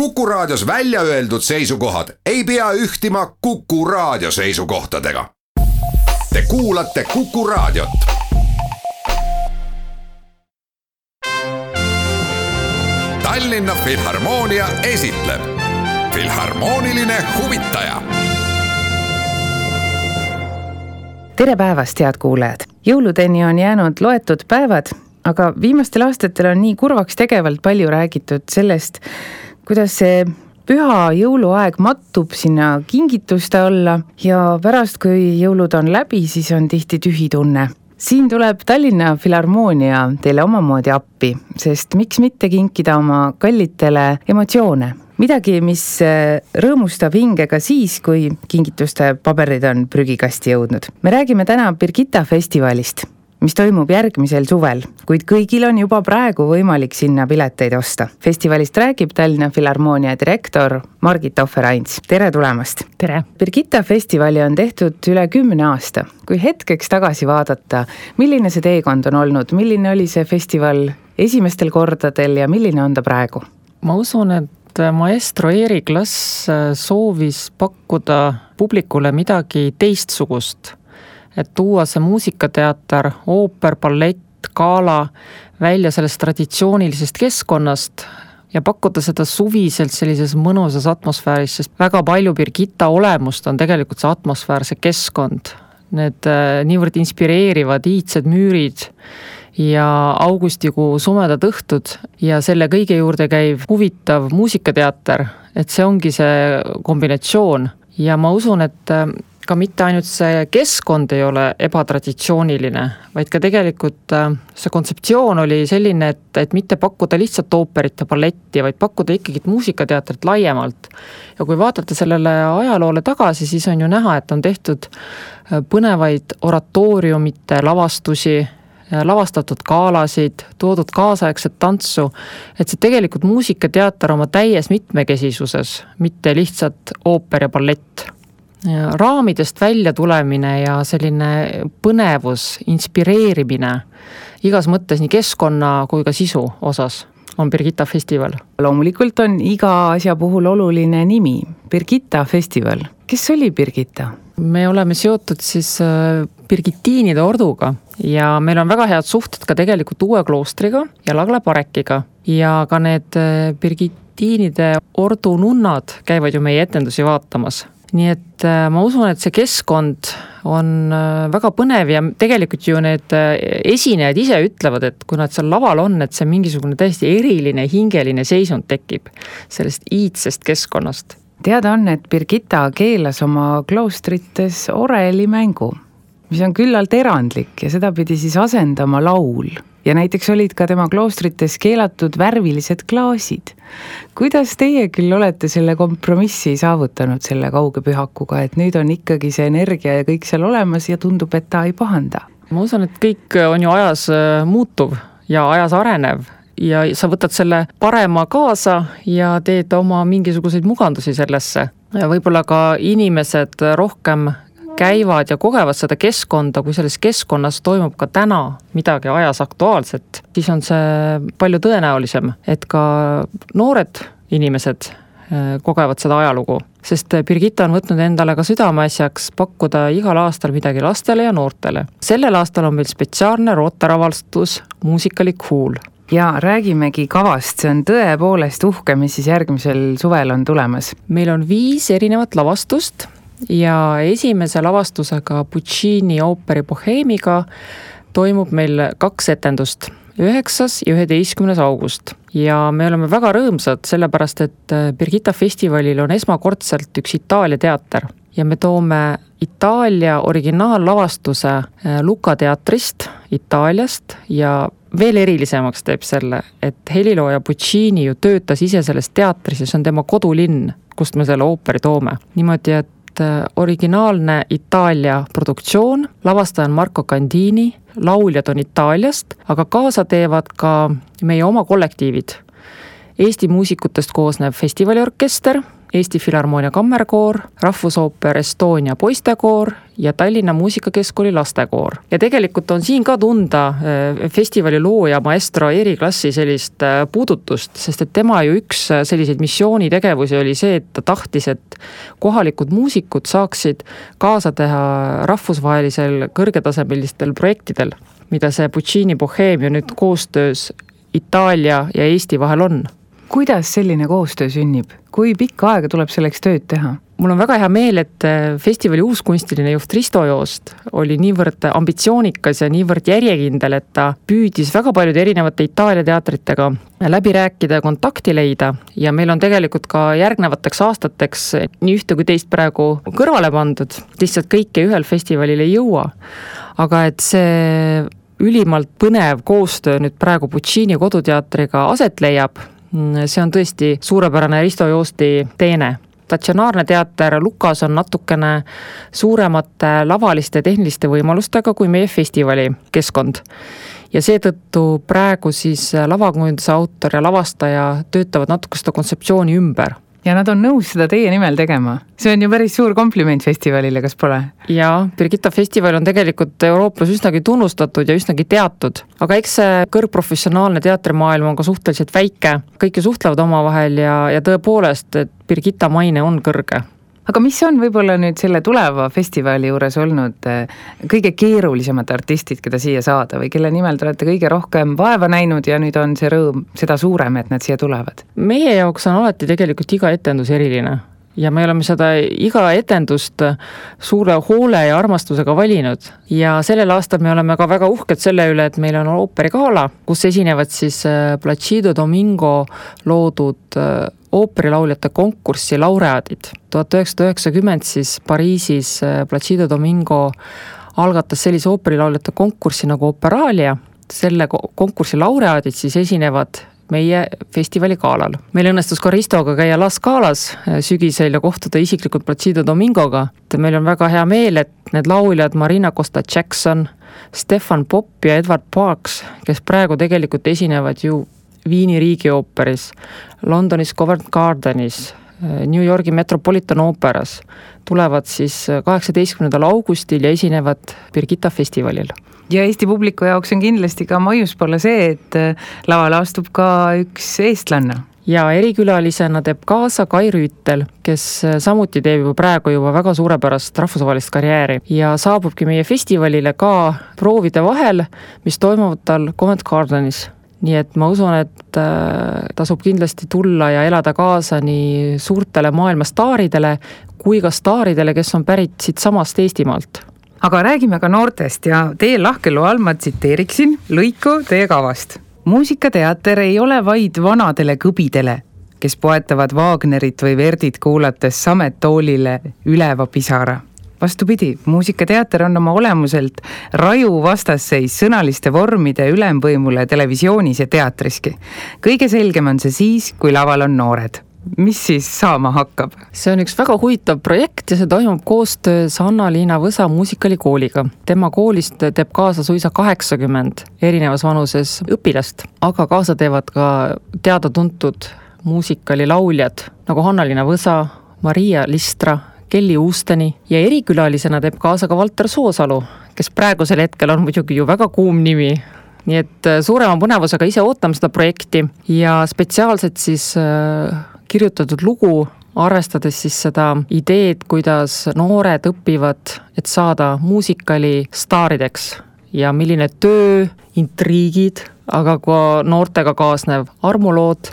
Kuku Raadios välja öeldud seisukohad ei pea ühtima Kuku Raadio seisukohtadega. Te kuulate Kuku Raadiot. Tallinna Filharmoonia esitleb Filharmooniline huvitaja. tere päevast, head kuulajad! jõuludeni on jäänud loetud päevad, aga viimastel aastatel on nii kurvaks tegevalt palju räägitud sellest, kuidas see püha jõuluaeg mattub sinna kingituste alla ja pärast, kui jõulud on läbi, siis on tihti tühi tunne. siin tuleb Tallinna Filharmoonia teile omamoodi appi, sest miks mitte kinkida oma kallitele emotsioone, midagi, mis äh, rõõmustab hinge ka siis, kui kingituste paberid on prügikasti jõudnud. me räägime täna Birgitta festivalist mis toimub järgmisel suvel, kuid kõigil on juba praegu võimalik sinna pileteid osta. festivalist räägib Tallinna Filharmoonia direktor Margit Ohver-Aints, tere tulemast! tere! Birgitta festivali on tehtud üle kümne aasta. kui hetkeks tagasi vaadata, milline see teekond on olnud, milline oli see festival esimestel kordadel ja milline on ta praegu? ma usun, et maestro Erik Lass soovis pakkuda publikule midagi teistsugust et tuua see muusikateater, ooper, ballett, gala välja sellest traditsioonilisest keskkonnast ja pakkuda seda suviselt sellises mõnusas atmosfääris, sest väga palju Birgitta olemust on tegelikult see atmosfäär, see keskkond. Need äh, niivõrd inspireerivad iidsed müürid ja augustikuu sumedad õhtud ja selle kõige juurde käiv huvitav muusikateater, et see ongi see kombinatsioon ja ma usun, et äh, ka mitte ainult see keskkond ei ole ebatraditsiooniline, vaid ka tegelikult äh, see kontseptsioon oli selline, et, et mitte pakkuda lihtsalt ooperit ja balletti, vaid pakkuda ikkagi muusikateatrit laiemalt. ja kui vaadata sellele ajaloole tagasi, siis on ju näha, et on tehtud äh, põnevaid oratooriumite lavastusi, äh, lavastatud galasid, toodud kaasaegset tantsu, et see tegelikult muusikateater oma täies mitmekesisuses, mitte lihtsalt ooper ja ballett raamidest välja tulemine ja selline põnevus, inspireerimine igas mõttes nii keskkonna kui ka sisu osas on Birgitta festival. loomulikult on iga asja puhul oluline nimi, Birgitta festival. kes oli Birgitta? me oleme seotud siis äh, Birgitiinide orduga ja meil on väga head suhted ka tegelikult Uue kloostriga ja Lagle Parekiga ja ka need äh, Birgitiinide ordu nunnad käivad ju meie etendusi vaatamas nii et äh, ma usun, et see keskkond on äh, väga põnev ja tegelikult ju need äh, esinejad ise ütlevad, et kui nad seal laval on, et see mingisugune täiesti eriline hingeline seisund tekib sellest iidsest keskkonnast. teada on, et Birgitta keelas oma kloostrites orelimängu, mis on küllalt erandlik ja seda pidi siis asendama laul ja näiteks olid ka tema kloostrites keelatud värvilised klaasid. kuidas teie küll olete selle kompromissi saavutanud selle kauge pühakuga, et nüüd on ikkagi see energia ja kõik seal olemas ja tundub, et ta ei pahanda? ma usun, et kõik on ju ajas äh, muutuv ja ajas arenev ja sa võtad selle parema kaasa ja teed oma mingisuguseid mugandusi sellesse. võib-olla ka inimesed rohkem käivad ja kogevad seda keskkonda, kui selles keskkonnas toimub ka täna midagi ajas aktuaalset, siis on see palju tõenäolisem, et ka noored inimesed äh, kogevad seda ajalugu. sest Birgitta on võtnud endale ka südameasjaks pakkuda igal aastal midagi lastele ja noortele. sellel aastal on meil spetsiaalne rooteravastus Muusikalik huul ja räägimegi kavast, see on tõepoolest uhke, mis siis järgmisel suvel on tulemas. meil on viis erinevat lavastust ja esimese lavastusega Puccini ooperi Bohemiga toimub meil kaks etendust, üheksas ja üheteistkümnes august. ja me oleme väga rõõmsad, sellepärast et äh, Birgitta festivalil on esmakordselt üks Itaalia teater ja me toome Itaalia originaallavastuse äh, Luka teatrist Itaaliast ja veel erilisemaks teeb selle, et helilooja Puccini ju töötas ise selles teatris ja see on tema kodulinn, kust me selle ooperi toome. niimoodi, et et äh, originaalne Itaalia produktsioon, lavastaja on Marco Candini, lauljad on Itaaliast, aga kaasa teevad ka meie oma kollektiivid. Eesti muusikutest koosnev festivaliorkester Eesti Filharmoonia Kammerkoor, Rahvusooper Estonia poistekoor ja Tallinna Muusikakeskkooli lastekoor. ja tegelikult on siin ka tunda äh, festivali looja maestro Eri Klassi sellist äh, puudutust, sest et tema ju üks äh, selliseid missioonitegevusi oli see, et ta tahtis, et kohalikud muusikud saaksid kaasa teha rahvusvahelisel kõrgetasemelistel projektidel, mida see Puccini Boheem ju nüüd koostöös Itaalia ja Eesti vahel on kuidas selline koostöö sünnib, kui pikka aega tuleb selleks tööd teha? mul on väga hea meel, et äh, festivali uuskunstiline juht Risto Joost oli niivõrd ambitsioonikas ja niivõrd järjekindel, et ta püüdis väga paljude erinevate Itaalia teatritega läbi rääkida ja kontakti leida ja meil on tegelikult ka järgnevateks aastateks nii ühte kui teist praegu kõrvale pandud, lihtsalt kõike ühel festivalil ei jõua. aga et see ülimalt põnev koostöö nüüd praegu Puccini koduteatriga aset leiab see on tõesti suurepärane Risto Joosti teene statsionaarne teater Lukas on natukene suuremate lavaliste tehniliste võimalustega kui meie festivali keskkond. ja seetõttu praegu siis lavakujunduse autor ja lavastaja töötavad natuke seda kontseptsiooni ümber ja nad on nõus seda teie nimel tegema. see on ju päris suur kompliment festivalile, kas pole? jaa, Birgitta festival on tegelikult Euroopas üsnagi tunnustatud ja üsnagi teatud. aga eks see kõrgprofessionaalne teatrimaailm on ka suhteliselt väike, kõik ju suhtlevad omavahel ja, ja tõepoolest, et Birgitta maine on kõrge aga mis on võib-olla nüüd selle tuleva festivali juures olnud eh, kõige keerulisemad artistid, keda siia saada või kelle nimel te olete kõige rohkem vaeva näinud ja nüüd on see rõõm seda suurem, et nad siia tulevad? meie jaoks on alati tegelikult iga etendus eriline ja me oleme seda iga etendust suure hoole ja armastusega valinud ja sellel aastal me oleme ka väga uhked selle üle, et meil on ooperigala, kus esinevad siis eh, Placido Domingo loodud eh, ooperilauljate konkursi laureaadid. tuhat üheksasada üheksakümmend siis Pariisis äh, Placido Domingo algatas sellise ooperilauljate konkursi nagu Operalia, selle konkursi laureaadid siis esinevad meie festivali galal. meil õnnestus ka Ristoga käia Las Calas äh, sügisel ja kohtuda isiklikult Placido Domingoga. meil on väga hea meel, et need lauljad Marina Costa Jackson, Stefan Popp ja Edward Parks, kes praegu tegelikult esinevad ju Viini riigiooperis, Londonis Covent Gardenis, New Yorgi Metropolitan ooperas, tulevad siis kaheksateistkümnendal augustil ja esinevad Birgitta festivalil. Ja Eesti publiku jaoks on kindlasti ka maiuspoole see, et lavale astub ka üks eestlane. Ja erikülalisena teeb kaasa Kai Rüütel, kes samuti teeb juba praegu juba väga suurepärast rahvusvahelist karjääri. Ja saabubki meie festivalile ka proovide vahel, mis toimuvad tal Covent Gardenis nii et ma usun, et äh, tasub kindlasti tulla ja elada kaasa nii suurtele maailma staaridele kui ka staaridele, kes on pärit siitsamast Eestimaalt. aga räägime ka noortest ja teie lahkelu all ma tsiteeriksin lõiku teie kavast. muusikateater ei ole vaid vanadele kõbidele, kes poetavad Wagnerit või Verdit kuulates samettoolile üleva pisara vastupidi, muusikateater on oma olemuselt raju vastasseis sõnaliste vormide ülemvõimule televisioonis ja teatriski. kõige selgem on see siis, kui laval on noored mis siis saama hakkab? see on üks väga huvitav projekt ja see toimub koostöös Anna-Liina Võsa muusikalikooliga. tema koolist teeb kaasa suisa kaheksakümmend erinevas vanuses õpilast, aga kaasa teevad ka teada-tuntud muusikalilauljad nagu Hanna-Liina Võsa, Maria Listra Kelly Uusteni ja erikülalisena teeb kaasa ka Valter Soosalu, kes praegusel hetkel on muidugi ju väga kuum nimi, nii et äh, suurema põnevusega ise ootame seda projekti ja spetsiaalselt siis äh, kirjutatud lugu, arvestades siis seda ideed, kuidas noored õpivad, et saada muusikali staarideks ja milline töö, intriigid, aga ka noortega kaasnev armulood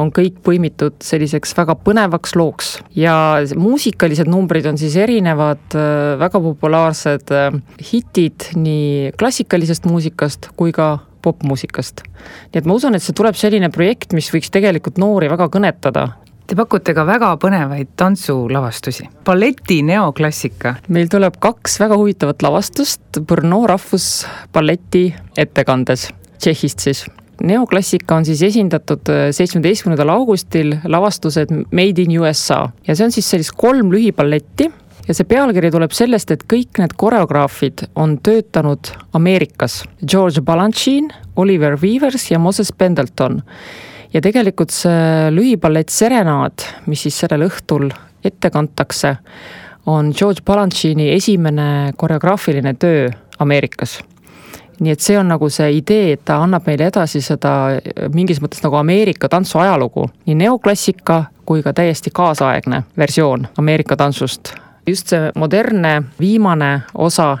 on kõik põimitud selliseks väga põnevaks looks ja muusikalised numbrid on siis erinevad äh, väga populaarsed äh, hitid nii klassikalisest muusikast kui ka popmuusikast. nii et ma usun, et see tuleb selline projekt, mis võiks tegelikult noori väga kõnetada Te pakute ka väga põnevaid tantsulavastusi, balleti neoklassika. meil tuleb kaks väga huvitavat lavastust Brno rahvusballeti ettekandes, Tšehhist siis neoklassika on siis esindatud äh, seitsmeteistkümnendal augustil lavastused Made in USA ja see on siis sellist kolm lühiballetti ja see pealkiri tuleb sellest, et kõik need koreograafid on töötanud Ameerikas. George Balanchine, Oliver Weavers ja Moses Pendleton. ja tegelikult see lühipallett Serenaad, mis siis sellel õhtul ette kantakse, on George Balanchini esimene koreograafiline töö Ameerikas nii et see on nagu see idee, et ta annab meile edasi seda mingis mõttes nagu Ameerika tantsu ajalugu, nii neoklassika kui ka täiesti kaasaegne versioon Ameerika tantsust. just see modernne viimane osa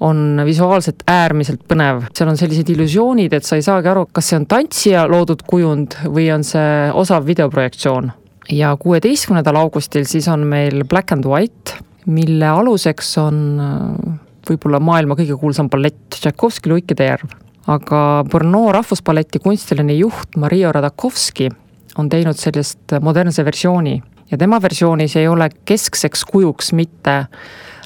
on visuaalselt äärmiselt põnev, seal on sellised illusioonid, et sa ei saagi aru, kas see on tantsija loodud kujund või on see osav videoprojektsioon. Ja kuueteistkümnendal augustil siis on meil Black and White, mille aluseks on äh, võib-olla maailma kõige kuulsam ballett Tšaikovski Luikide järv. aga Brno rahvuspalleti kunstiline juht Maria Radakovski on teinud sellest modernse versiooni. Ja tema versioonis ei ole keskseks kujuks mitte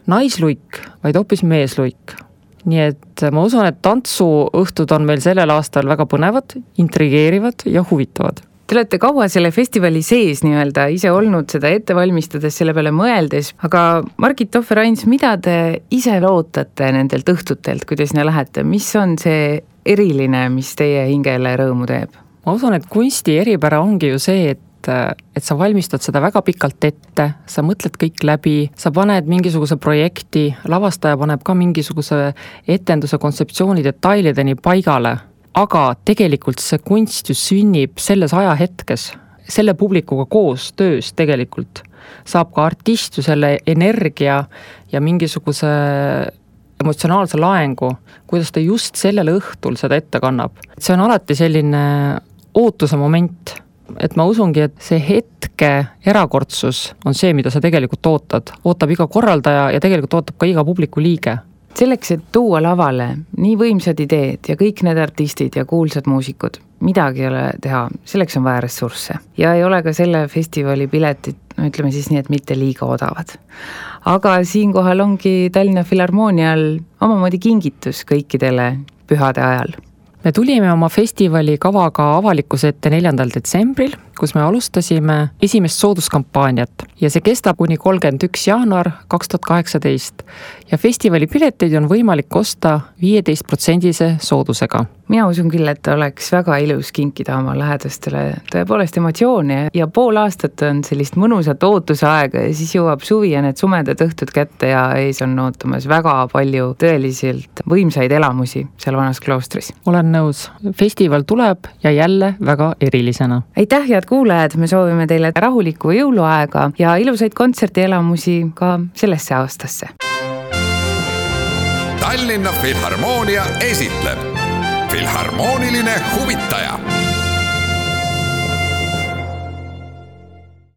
naisluik, vaid hoopis meesluik. Nii et ma usun, et tantsuõhtud on meil sellel aastal väga põnevad, intrigeerivad ja huvitavad Te olete kaua selle festivali sees nii-öelda ise olnud seda ette valmistades, selle peale mõeldes, aga Margit Tohver-Ains, mida te ise lootate nendelt õhtutelt, kui te sinna lähete, mis on see eriline, mis teie hingele rõõmu teeb? ma usun, et kunsti eripära ongi ju see, et et sa valmistad seda väga pikalt ette, sa mõtled kõik läbi, sa paned mingisuguse projekti, lavastaja paneb ka mingisuguse etenduse kontseptsiooni detailideni paigale aga tegelikult see kunst ju sünnib selles ajahetkes, selle publikuga koostöös tegelikult. saab ka artist ju selle energia ja mingisuguse emotsionaalse laengu, kuidas ta just sellel õhtul seda ette kannab. see on alati selline ootuse moment, et ma usungi, et see hetke erakordsus on see, mida sa tegelikult ootad, ootab iga korraldaja ja tegelikult ootab ka iga publiku liige selleks, et tuua lavale nii võimsad ideed ja kõik need artistid ja kuulsad muusikud, midagi ei ole teha, selleks on vaja ressursse. ja ei ole ka selle festivali piletid, no ütleme siis nii, et mitte liiga odavad. aga siinkohal ongi Tallinna Filharmoonial omamoodi kingitus kõikidele pühade ajal me tulime oma festivali kavaga avalikkuse ette neljandal detsembril, kus me alustasime esimest sooduskampaaniat ja see kestab kuni kolmkümmend üks jaanuar kaks tuhat kaheksateist. ja festivali pileteid on võimalik osta viieteistprotsendise soodusega mina usun küll, et oleks väga ilus kinkida oma lähedastele tõepoolest emotsioone ja pool aastat on sellist mõnusat ootuse aega ja siis jõuab suvi ja need sumedad õhtud kätte ja ees on ootamas väga palju tõeliselt võimsaid elamusi seal vanas kloostris. olen nõus, festival tuleb ja jälle väga erilisena. aitäh, head kuulajad, me soovime teile rahulikku jõuluaega ja ilusaid kontserdielamusi ka sellesse aastasse. Tallinna Filharmoonia esitleb Filharmooniline huvitaja